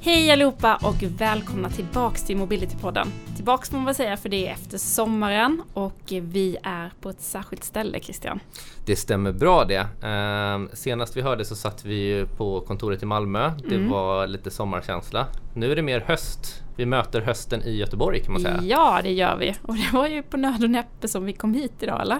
Hej allihopa och välkomna tillbaks till Mobility-podden. Tillbaks får man väl säga för det är efter sommaren och vi är på ett särskilt ställe Christian. Det stämmer bra det. Eh, senast vi hörde så satt vi på kontoret i Malmö. Det Mm. var lite sommarkänsla. Nu är det mer höst. Vi möter hösten i Göteborg kan man säga. Ja, det gör vi. Och det var ju på nöd och näppe som vi kom hit idag, eller?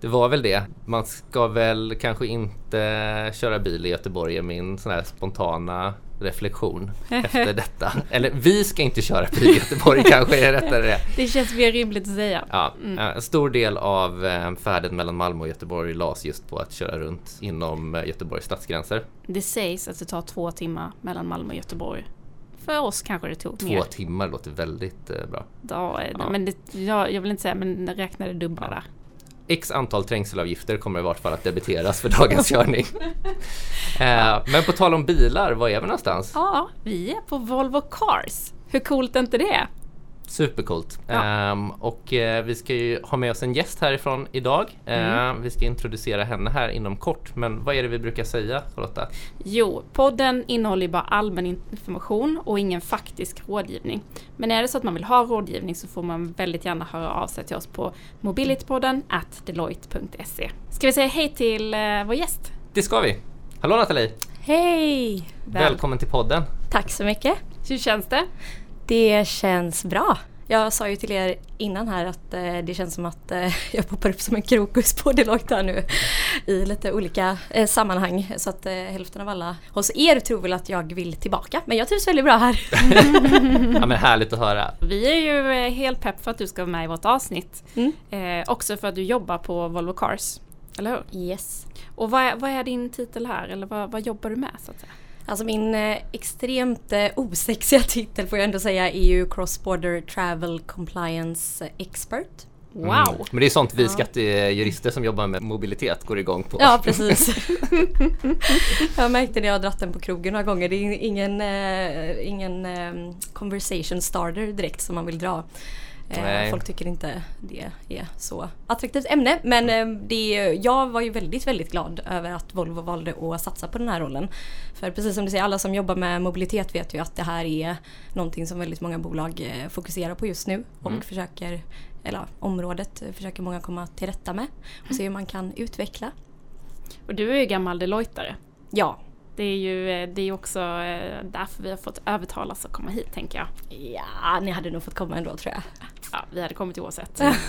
Det var väl det. Man ska väl kanske inte köra bil i Göteborg är min sån här spontana reflektion efter detta. Eller vi ska inte köra bil i Göteborg kanske är rättare det. Det känns mer rimligt att säga. Ja, En stor del av eh, färden mellan Malmö och Göteborg lades just på att köra runt inom eh, Göteborgs stadsgränser. Det sägs att det tar två timmar mellan Malmö och Göteborg. För oss kanske det tog Två mer. timmar låter väldigt eh, bra. Ja, eh, Ja. Men det, jag, jag vill inte säga, men räkna det dubbla där. X antal trängselavgifter kommer i vart fall att debiteras för dagens körning. Eh, men på tal om bilar, var är vi någonstans? Ja, vi är på Volvo Cars. Hur coolt är inte det? Supercoolt. Ja. Ehm, och eh, vi ska ju ha med oss en gäst härifrån idag. Ehm, Vi ska introducera henne här inom kort. Men vad är det vi brukar säga Charlotta? Jo, podden innehåller ju bara allmän information och ingen faktisk rådgivning. Men är det så att man vill ha rådgivning så får man väldigt gärna höra av sig till oss på mobilitypodden at deloitte.se. Ska vi säga hej till eh, vår gäst? Det ska vi! Hallå Nathalie! Hej! Väl- Välkommen till podden! Tack så mycket. Hur känns det? Det känns bra. Jag sa ju till er innan här att eh, det känns som att eh, jag poppar upp som en krokus på Deloitte här nu i lite olika eh, sammanhang. Så att eh, hälften av alla hos er tror väl att jag vill tillbaka. Men jag trivs väldigt bra här. Ja, men härligt att höra. Vi är ju eh, helt pepp för att du ska vara med i vårt avsnitt. Mm. Eh, också för att du jobbar på Volvo Cars. Eller hur? Yes. Och vad är, vad är din titel här? Eller vad, vad jobbar du med så att säga? Alltså min eh, extremt eh, osexiga titel får jag ändå säga är ju Cross Border Travel Compliance Expert. Wow! Mm. Men det är sånt vi Ja. skattejurister som jobbar med mobilitet går igång på. Ja, precis. jag märkte när jag har dratt den på krogen några gånger. Det är ingen, eh, ingen eh, conversation starter direkt som man vill dra. Eh, Nej. folk tycker inte det är så attraktivt ämne. Men eh, det, jag var ju väldigt, väldigt glad över att Volvo valde att satsa på den här rollen. För precis som du säger, alla som jobbar med mobilitet vet ju att det här är någonting som väldigt många bolag eh, fokuserar på just nu. Och Mm. försöker, eller området försöker många komma till rätta med. Och se hur man kan utveckla. Och du är ju gammal Deloittare. Ja, Det är ju det är också därför vi har fått övertalas att komma hit tänker jag. Ja, ni hade nog fått komma ändå tror jag. Ja, vi hade kommit oavsett.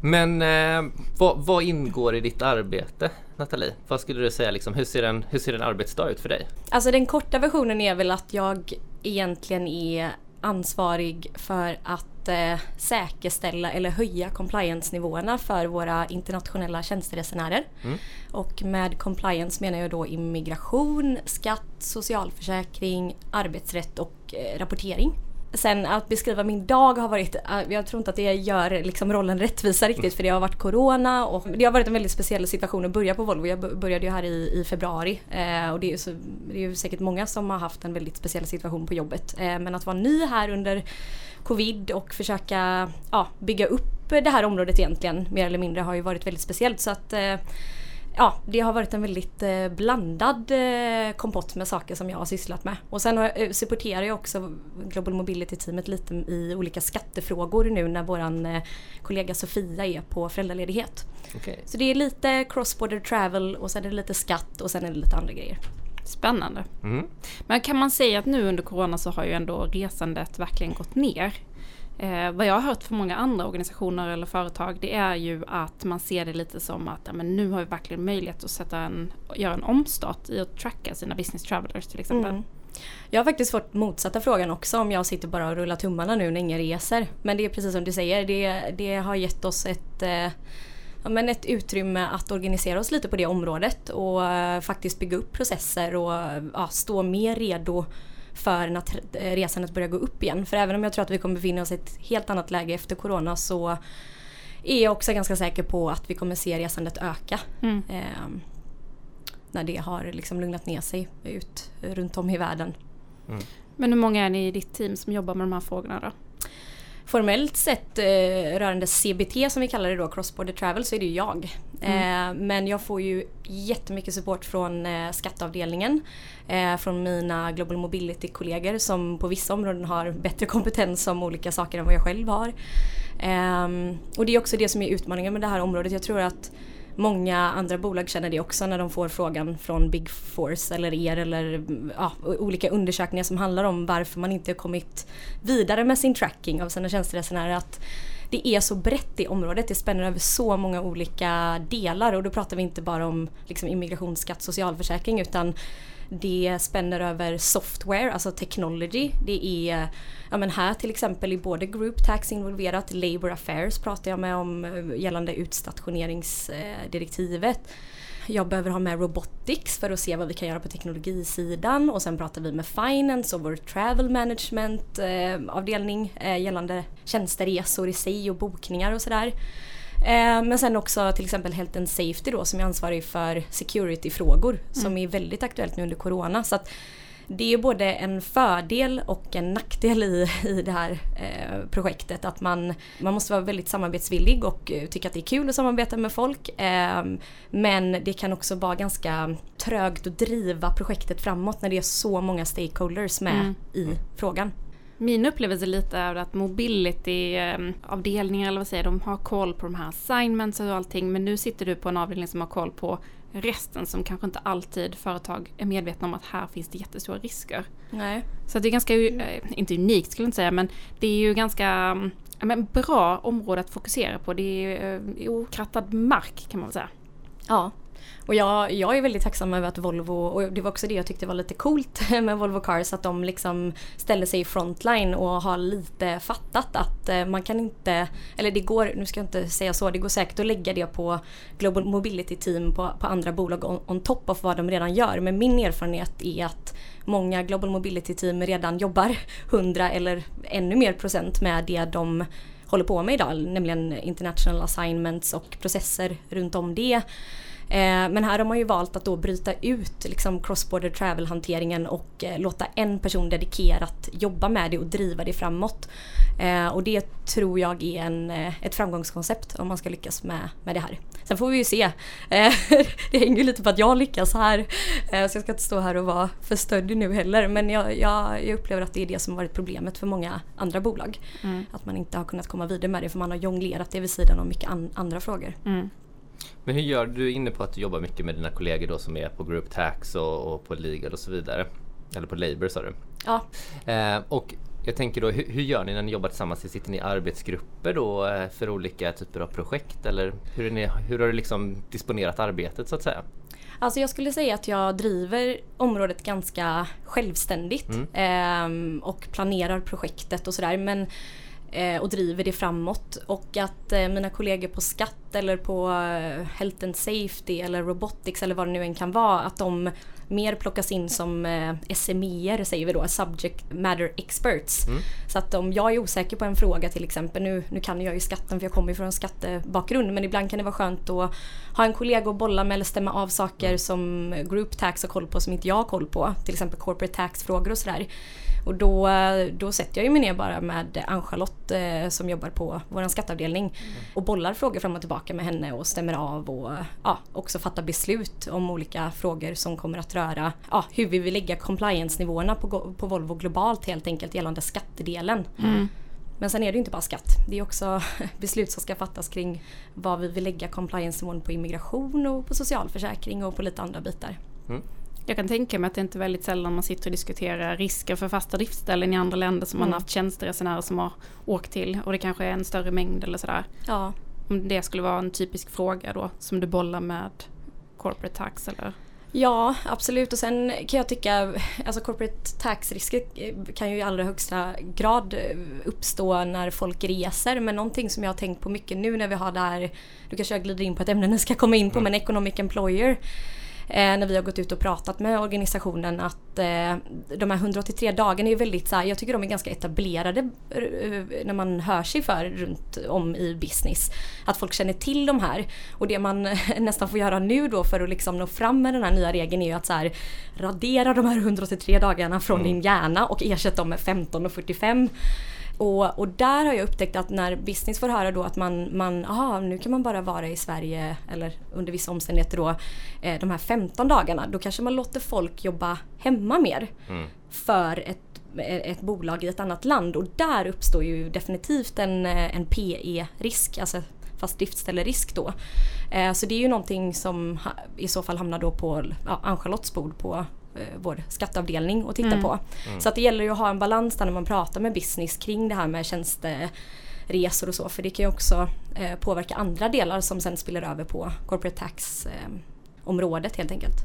Men eh, vad, vad ingår i ditt arbete Nathalie? Vad skulle du säga liksom, hur ser en, hur ser en arbetsdag ut för dig? Alltså den korta versionen är väl att jag egentligen är ansvarig för att eh, säkerställa eller höja compliance-nivåerna för våra internationella tjänsteresenärer. Mm. Och med compliance menar jag då immigration, skatt, socialförsäkring, arbetsrätt och eh, rapportering. Sen att beskriva min dag har varit, äh, jag tror inte att det gör liksom rollen rättvisa riktigt för det har varit corona och det har varit en väldigt speciell situation att börja på Volvo. Jag började ju här i, i februari eh, och det är, ju så, det är ju säkert många som har haft en väldigt speciell situation på jobbet. Eh, men att vara ny här under covid och försöka ja, bygga upp det här området egentligen mer eller mindre har ju varit väldigt speciellt så att eh, Ja, det har varit en väldigt eh, blandad eh, kompott med saker som jag har sysslat med. Och sen har jag, eh, supporterar jag också Global Mobility-teamet lite i olika skattefrågor nu när våran kollega Sofia är på föräldraledighet. Okej. Så det är lite cross-border travel och sen är det lite skatt och sen är det lite andra grejer. Spännande. Mm. Men kan man säga att nu under corona så har ju ändå resandet verkligen gått ner. Eh, vad jag har hört från många andra organisationer eller företag det är ju att man ser det lite som att ja, men nu har vi verkligen möjlighet att sätta en, göra en omstart i att tracka sina business travelers till exempel. Mm. Jag har faktiskt fått motsatta frågan också om jag sitter bara och rullar tummarna nu när ingen reser. Men det är precis som du säger, det, det har gett oss ett, eh, ja, men ett utrymme att organisera oss lite på det området och eh, faktiskt bygga upp processer och ja, stå mer redo för när tr- eh, resandet börjar gå upp igen. För även om jag tror att vi kommer befinna oss i ett helt annat läge efter corona så är jag också ganska säker på att vi kommer se resandet öka. Mm. Eh, när det har liksom lugnat ner sig ut runt om i världen. Men hur många är ni i ditt team som jobbar med de här frågorna då? Formellt sett eh, rörande CBT som vi kallar det då, Cross Border Travel, så är det ju jag. Mm. Eh, men jag får ju jättemycket support från eh, skatteavdelningen. Eh, från mina Global Mobility-kollegor som på vissa områden har bättre kompetens om olika saker än vad jag själv har. Ehm, och det är också det som är utmaningen med det här området. Jag tror att Många andra bolag känner det också när de får frågan från Big Force eller er eller ja, olika undersökningar som handlar om varför man inte kommit vidare med sin tracking av sina tjänsteresenärer. Att det är så brett i området, det spänner över så många olika delar och då pratar vi inte bara om liksom, immigrationsskatt, socialförsäkring utan det spänner över software, alltså technology. Det är, ja men här till exempel i både group tax involverat, labour affairs pratar jag med om eh, gällande utstationeringsdirektivet. Jag behöver ha med robotics för att se vad vi kan göra på teknologisidan och sen pratar vi med finance och vår travel management eh, avdelning eh, gällande tjänsteresor i sig och bokningar och sådär. Eh, men sen också till exempel Health and Safety då som är ansvarig för security-frågor mm. som är väldigt aktuellt nu under Corona. Så det är både en fördel och en nackdel i, i det här eh, projektet. Att man, man måste vara väldigt samarbetsvillig och eh, tycka att det är kul att samarbeta med folk. Eh, men det kan också vara ganga trögt att driva projektet framåt när det är så många stakeholders med mm. i frågan. Min upplevelse lite är att mobility-avdelningar, eller vad säger de, har koll på de här assignments och allting. Men nu sitter du på en avdelning som har koll på resten som kanske inte alltid företag är medvetna om att här finns det jättestora risker. Nej. Så det är ganska, eh, inte unikt skulle jag inte säga, men det är ju ganska men, bra område att fokusera på. Det är eh, okrattad mark kan man väl säga. Ja, och jag, jag är väldigt tacksam över att Volvo, och det var också det jag tyckte var lite coolt med Volvo Cars, att de liksom ställer sig i frontline och har lite fattat att eh, man kan inte, eller det går, nu ska jag inte säga så, det går säkert att lägga det på Global Mobility Team på, på andra bolag on, on top of vad de redan gör. Men min erfarenhet är att många Global Mobility Team redan jobbar 100 eller ännu mer procent med det de håller på med idag, nämligen international assignments och processer runt om det. Eh, men här har man ju valt att då bryta ut liksom cross-border travel-hanteringen och eh, låta en person dedikerat jobba med det och driva det framåt. Eh, och det tror jag är en, ett framgångskoncept om man ska lyckas med, med det här. Sen får vi ju se. det hänger ju lite på att jag lyckas här. så jag ska inte stå här och vara för stöddig nu heller. Men jag, jag, jag, upplever att det är det som varit problemet för många andra bolag. Mm. Att man inte har kunnat komma vidare med det för man har jonglerat det vid sidan av mycket an, andra frågor. Mm. Men hur gör du? är inne på att du jobbar mycket med dina kollegor då som är på Group Tax och, och på Legal och så vidare. Eller på Labour sa du? Ja. Eh, och jag tänker då, hur, hur, gör ni när ni jobbar tillsammans? Sitter ni i arbetsgrupper då eh, för olika typer av projekt? Eller hur, ni, hur har du liksom disponerat arbetet så att säga? Alltså jag skulle säga att jag driver området ganska självständigt mm. eh, och planerar projektet och sådär. Men och driver det framåt. Och att eh, mina kollegor på skatt eller på eh, Health and Safety eller Robotics eller vad det nu än kan vara, att de mer plockas in som eh, SMEer säger vi då, Subject Matter Experts. Mm. Så att om jag är osäker på en fråga till exempel, nu, nu kan jag ju skatten för jag kommer från en skattebakgrund, men ibland kan det vara skönt att ha en kollega att bolla med eller stämma av saker mm. som Group Tax har koll på som inte jag har koll på. Till exempel Corporate Tax-frågor och sådär. Och då, då sätter jag ju mig ner bara med Ann-Charlotte eh, som jobbar på vår skatteavdelning mm. och bollar frågor fram och tillbaka med henne och stämmer av och ja, också fattar beslut om olika frågor som kommer att röra ja, hur vi vill lägga compliance-nivåerna på, på Volvo globalt helt enkelt gällande skattedelen. Mm. Men sen är det inte bara skatt. Det är också beslut som ska fattas kring vad vi vill lägga compliance-nivån på immigration och på socialförsäkring och på lite andra bitar. Mm. Jag kan tänka mig att det inte är väldigt sällan man sitter och diskuterar risker för fasta driftställen i andra länder som mm. man har haft tjänsteresenärer som har åkt till och det kanske är en större mängd eller sådär. Ja. Om det skulle vara en typisk fråga då som du bollar med corporate tax eller? Ja absolut och sen kan jag tycka alltså corporate tax-risker kan ju i allra högsta grad uppstå när folk reser men någonting som jag har tänkt på mycket nu när vi har det här, du kanske jag glider in på ett ämne ni ska komma in på mm. men economic employer när vi har gått ut och pratat med organisationen att eh, de här 183 dagarna är väldigt så här, jag tycker de är ganska etablerade eh, när man hör sig för runt om i business. Att folk känner till de här och det man nästan får göra nu då för att liksom nå fram med den här nya regeln är ju att så här, radera de här 183 dagarna från mm. din hjärna och ersätta dem med 15 och 45 Och, och där har jag upptäckt att när business får höra då att man, man aha, nu kan man bara vara i Sverige eller under vissa omständigheter då eh, de här 15 dagarna. Då kanske man låter folk jobba hemma mer. Mm. För ett ett bolag i ett annat land och där uppstår ju definitivt en, eh, en PE-risk, alltså fast driftställe-risk då. Eh, så det är ju någonting som i så fall hamnar då på ja, Ann-Charlottes bord på eh, vår skatteavdelning att titta mm. på. Mm. Så att det gäller ju att ha en balans där när man pratar med business kring det här med tjänsteresor och så för det kan ju också påverka andra delar som sen spiller över på corporate tax området helt enkelt.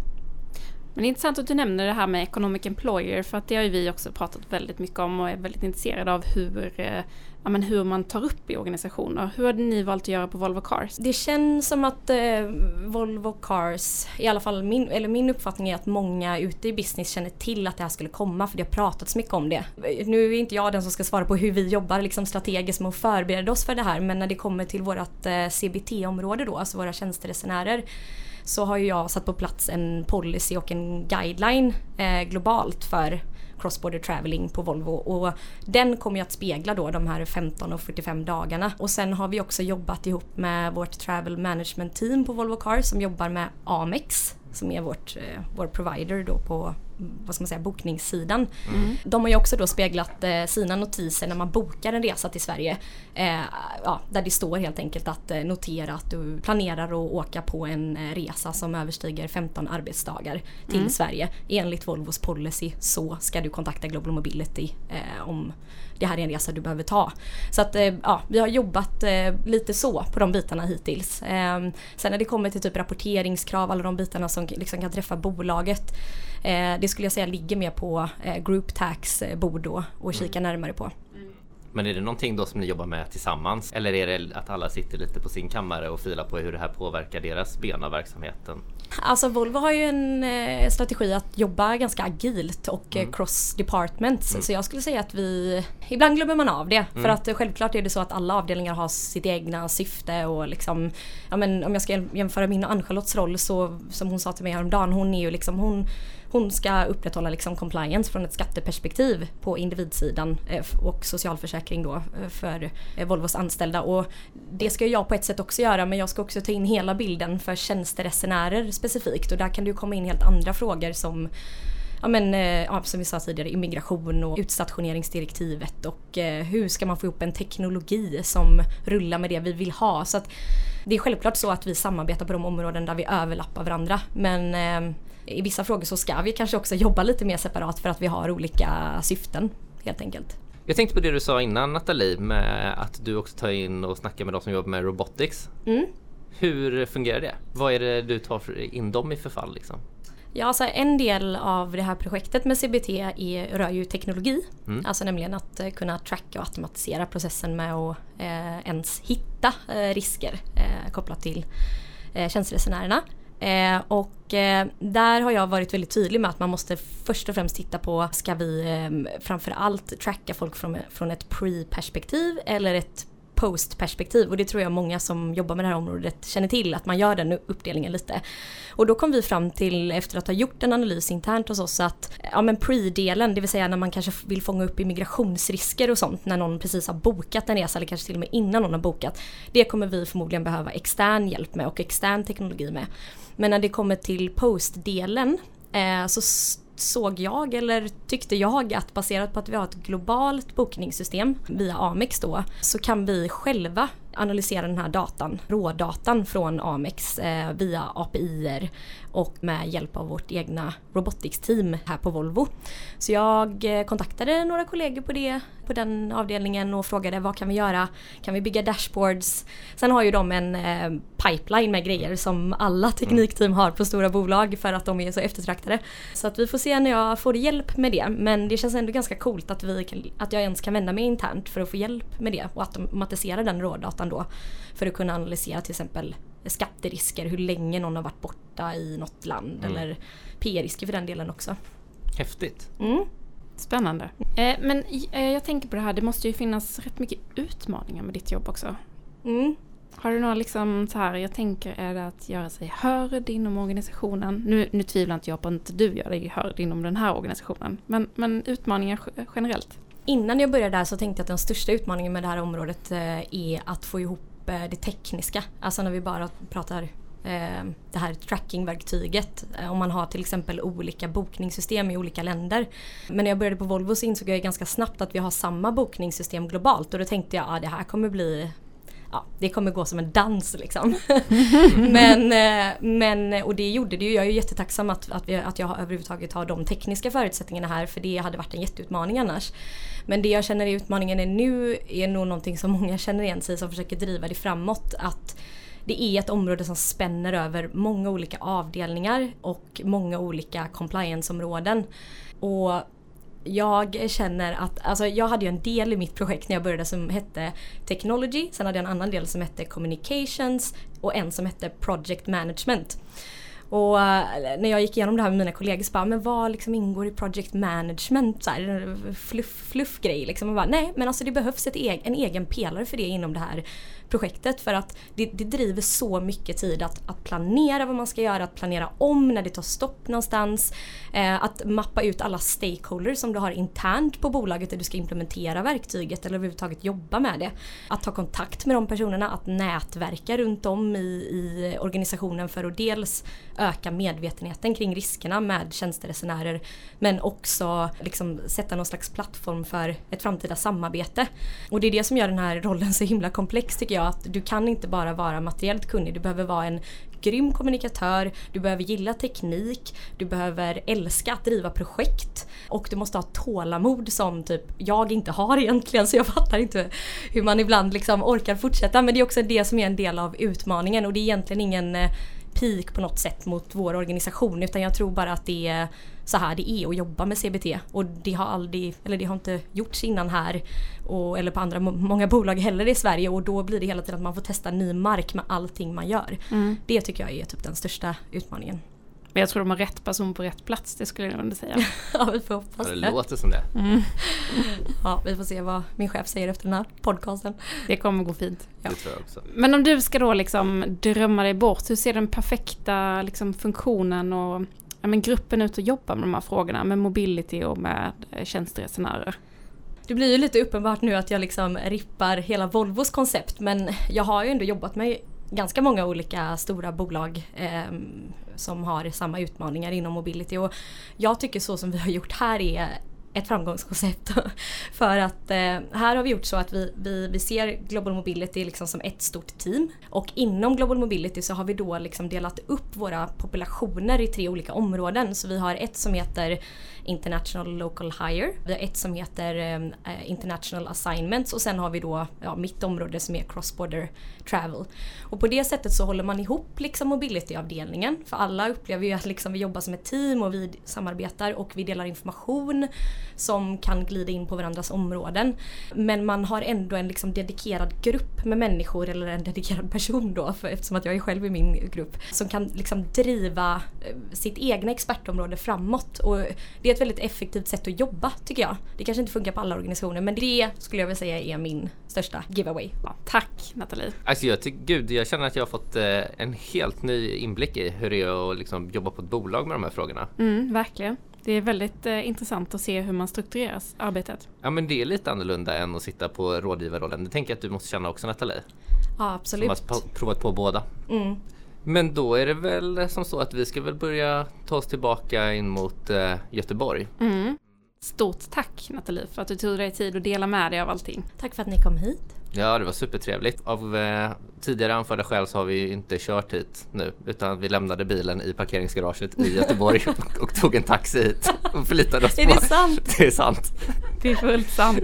Men det är intressant att du nämner det här med economic employer för att det har ju vi också pratat väldigt mycket om och är väldigt intresserade av hur, eh, ja, men hur man tar upp i organisationer. Hur har ni valt att göra på Volvo Cars? Det känns som att eh, Volvo Cars, i alla fall min, eller min uppfattning är att många ute i business känner till att det här skulle komma för det har pratats mycket om det. Nu är inte jag den som ska svara på hur vi jobbar liksom strategiskt med att förbereda oss för det här men när det kommer till vårt eh, CBT-område då, alltså våra tjänsteresenärer så har ju jag satt på plats en policy och en guideline eh, globalt för cross-border traveling på Volvo och den kommer ju att spegla då de här 15 och 45 dagarna. Och sen har vi också jobbat ihop med vårt travel management team på Volvo Cars som jobbar med Amex som är vårt, eh, vår provider då på vad ska man säga, bokningssidan. Mm. De har ju också då speglat eh, sina notiser när man bokar en resa till Sverige. Eh, ja, där det står helt enkelt att eh, notera att du planerar att åka på en eh, resa som överstiger 15 arbetsdagar till mm. Sverige. Enligt Volvos policy så ska du kontakta Global Mobility eh, om det här är en resa du behöver ta. Så att eh, ja, vi har jobbat lite så på de bitarna hittills. Ehm, sen när det kommer till typ rapporteringskrav, alla de bitarna som liksom kan träffa bolaget det skulle jag säga ligger mer på eh, Group Tax eh, bord då och kika mm. närmare på. Men är det någonting då som ni jobbar med tillsammans? Eller är det att alla sitter lite på sin kammare och filar på hur det här påverkar deras ben av verksamheten? Alltså Volvo har ju en eh, strategi att jobba ganska agilt och mm. cross departments. Mm. Så jag skulle säga att vi... Ibland glömmer man av det. Mm. För att självklart är det så att alla avdelningar har sitt egna syfte och liksom... Ja men om jag ska jämföra min och Ann-Charlottes roll så som hon sa till mig häromdagen. Hon är ju liksom... Hon, hon ska upprätthålla liksom compliance från ett skatteperspektiv på individsidan eh, och socialförsäkring då eh, för eh, Volvos anställda. Och det ska jag på ett sätt också göra men jag ska också ta in hela bilden för tjänsteresenärer specifikt och där kan det ju komma in helt andra frågor som ja, men, ja, som vi sa tidigare, immigration och utstationeringsdirektivet och eh, hur ska man få ihop en teknologi som rullar med det vi vill ha. Så att det är självklart så att vi samarbetar på de områden där vi överlappar varandra men eh, i vissa frågor så ska vi kanske också jobba lite mer separat för att vi har olika syften helt enkelt. Jag tänkte på det du sa innan Nathalie med att du också tar in och snackar med de som jobbar med robotics. Mm. Hur fungerar det? Vad är det du tar in dem i för fall? Liksom? Ja, alltså en del av det här projektet med CBT är, rör ju teknologi. Mm. Alltså nämligen att uh, kunna tracka och automatisera processen med att uh, ens hitta uh, risker kopplat till tjänsteresenärerna. Eh, och eh, där har jag varit väldigt tydlig med att man måste först och främst titta på, ska vi eh, framförallt tracka folk från, från ett pre-perspektiv eller ett post-perspektiv och det tror jag många som jobbar med det här området känner till att man gör den uppdelningen lite. Och då kom vi fram till efter att ha gjort en analys internt hos oss att ja men pre-delen, det vill säga när man kanske vill fånga upp immigrationsrisker och sånt när någon precis har bokat en resa eller kanske till och med innan någon har bokat. Det kommer vi förmodligen behöva extern hjälp med och extern teknologi med. Men när det kommer till post-delen eh, så såg jag, eller tyckte jag, att baserat på att vi har ett globalt bokningssystem via Amex då, så kan vi själva analysera den här datan, rådatan från Amex eh, via API och med hjälp av vårt egna robotics-team här på Volvo. Så jag eh, kontaktade några kollegor på, det, på den avdelningen och frågade vad kan vi göra? Kan vi bygga dashboards? Sen har ju de en eh, pipeline med grejer som alla teknikteam har på stora bolag för att de är så eftertraktade. Så att vi får se när jag får hjälp med det. Men det känns ändå ganska coolt att, vi, att jag ens kan vända mig internt för att få hjälp med det och automatisera den rådatan då. För att kunna analysera till exempel skatterisker, hur länge någon har varit borta i något land mm. eller P-risker för den delen också. Häftigt. Mm. Spännande. Eh, men eh, jag tänker på det här, det måste ju finnas rätt mycket utmaningar med ditt jobb också. Mm. Har du några liksom så här, jag tänker är det att göra sig hörd inom organisationen? Nu, nu tvivlar inte jag på att inte du gör dig hörd inom den här organisationen. Men, men utmaningar generellt? Innan jag började där så tänkte jag att den största utmaningen med det här området eh, är att få ihop eh, det tekniska. Alltså när vi bara pratar eh, det här trackingverktyget. Om man har till exempel olika bokningssystem i olika länder. Men när jag började på Volvo så insåg jag ganska snabbt att vi har samma bokningssystem globalt och då tänkte jag att ah, det här kommer bli ja, det kommer gå som en dans liksom. men, eh, men, och det gjorde det ju. Jag är jättetacksam att, att, vi, att jag överhuvudtaget har de tekniska förutsättningarna här för det hade varit en jätteutmaning annars. Men det jag känner är utmaningen är nu är nog någonting som många känner igen sig som försöker driva det framåt. Att det är ett område som spänner över många olika avdelningar och många olika complianceområden. Och jag känner att, alltså jag hade ju en del i mitt projekt när jag började som hette Technology, sen hade jag en annan del som hette Communications och en som hette Project Management. Och eh, när jag gick igenom det här med mina kollegor så bara, men vad liksom ingår i project management? Så här, fluff, fluff grej liksom. Och bara, nej men alltså det behövs ett en egen pelare för det inom det här projektet för att det, det driver så mycket tid att, att, planera vad man ska göra, att planera om när det tar stopp någonstans. Eh, att mappa ut alla stakeholders som du har internt på bolaget där du ska implementera verktyget eller överhuvudtaget jobba med det. Att ta kontakt med de personerna, att nätverka runt om i, i organisationen för att dels öka medvetenheten kring riskerna med tjänsteresenärer men också liksom sätta någon slags plattform för ett framtida samarbete. Och det är det som gör den här rollen så himla komplex tycker jag. Att du kan inte bara vara materiellt kunnig, du behöver vara en grym kommunikatör, du behöver gilla teknik, du behöver älska att driva projekt och du måste ha tålamod som typ jag inte har egentligen så jag fattar inte hur man ibland liksom orkar fortsätta. Men det är också det som är en del av utmaningen och det är egentligen ingen eh, pik peak på något sätt mot vår organisation utan jag tror bara att det är så här det är att jobba med CBT och det har aldrig, eller det har inte gjorts innan här och, eller på andra många bolag heller i Sverige och då blir det hela tiden att man får testa ny mark med allting man gör. Mm. Det tycker jag är typ den största utmaningen. Men jag tror de har rätt person på rätt plats, det skulle jag nog säga. ja, vi får hoppas det. Det låter som det. Mm. ja, vi får se vad min chef säger efter den här podcasten. Det kommer gå fint. Ja. Det tror jag också. Men om du ska då liksom drömma dig bort, hur ser den perfekta liksom funktionen och ja, men gruppen ut och jobbar med de här frågorna, med mobility och med eh, tjänsteresenärer? Det blir ju lite uppenbart nu att jag liksom rippar hela Volvos koncept men jag har ju ändå jobbat med ganska många olika stora bolag eh, som har samma utmaningar inom mobility. Och jag tycker så som vi har gjort här är ett framgångskoncept. För att eh, här har vi gjort så att vi, vi, vi ser Global Mobility liksom som ett stort team. Och inom Global Mobility så har vi då liksom delat upp våra populationer i tre olika områden. Så vi har ett som heter International Local Hire. Vi har ett som heter eh, eh International Assignments och sen har vi då ja, mitt område som är Cross Border Travel. Och på det sättet så håller man ihop liksom mobility-avdelningen. För alla upplever ju att liksom vi jobbar som ett team och vi samarbetar och vi delar information som kan glida in på varandras områden. Men man har ändå en liksom dedikerad grupp med människor eller en dedikerad person då för, eftersom att jag är själv i min grupp som kan liksom driva eh, sitt egna expertområde framåt. Och det är ett väldigt effektivt sätt att jobba tycker jag. Det kanske inte funkar på alla organisationer men det skulle jag vilja säga är min största giveaway. Ja, tack Nathalie. Alltså jag tycker, gud, jag känner att jag har fått eh, en helt ny inblick i hur det är att liksom jobba på ett bolag med de här frågorna. Mm, verkligen. Det är väldigt eh, intressant att se hur man strukturerar arbetet. Ja men det är lite annorlunda än att sitta på rådgivarrollen. Det tänker jag att du måste känna också Nathalie. Ja absolut. Som har provat på båda. Mm. Men då är det väl som så att vi ska väl börja ta oss tillbaka in mot eh, Göteborg. Mm. Stort tack Nathalie för att du tog dig tid att dela med dig av allting. Tack för att ni kom hit. Ja, det var supertrevligt. Av eh, tidigare anförda skäl så har vi inte kört hit nu utan vi lämnade bilen i parkeringsgaraget i Göteborg och, och tog en taxi hit och förlitade oss på... Är det sant? Det är sant. Det är fullt sant.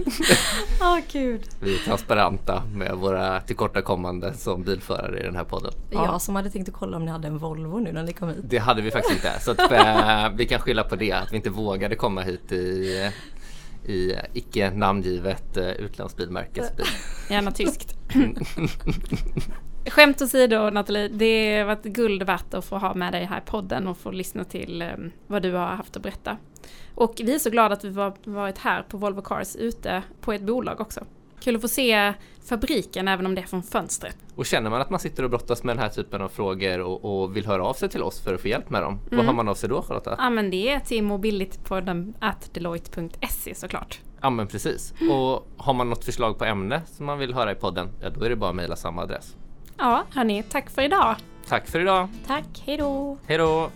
Åh oh, gud. Vi är transparenta med våra tillkortakommande som bilförare i den här podden. Jag ja. som hade tänkt att kolla om ni hade en Volvo nu när ni kom hit. Det hade vi faktiskt inte. Så att, äh, vi kan skylla på det, att vi inte vågade komma hit i i icke namngivet uh, utländskt bilmärkesbil. Gärna tyskt. Skämt åsido Nathalie, det har varit guld värt att få ha med dig här i podden och få lyssna till um, vad du har haft att berätta. Och vi är så glada att vi var, varit här på Volvo Cars ute på ett bolag också. Kul att få se fabriken även om det är från fönstret. Och känner man att man sitter och brottas med den här typen av frågor och, och vill höra av sig till oss för att få hjälp med dem, mm. vad hör man av sig då Charlotta? Ja men det är till mobilitpodden at deloitte.se såklart. Ja men precis. Och har man något förslag på ämne som man vill höra i podden, ja då är det bara att mejla samma adress. Ja, hörni, tack för idag. Tack för idag. Tack, hejdå! Hej då!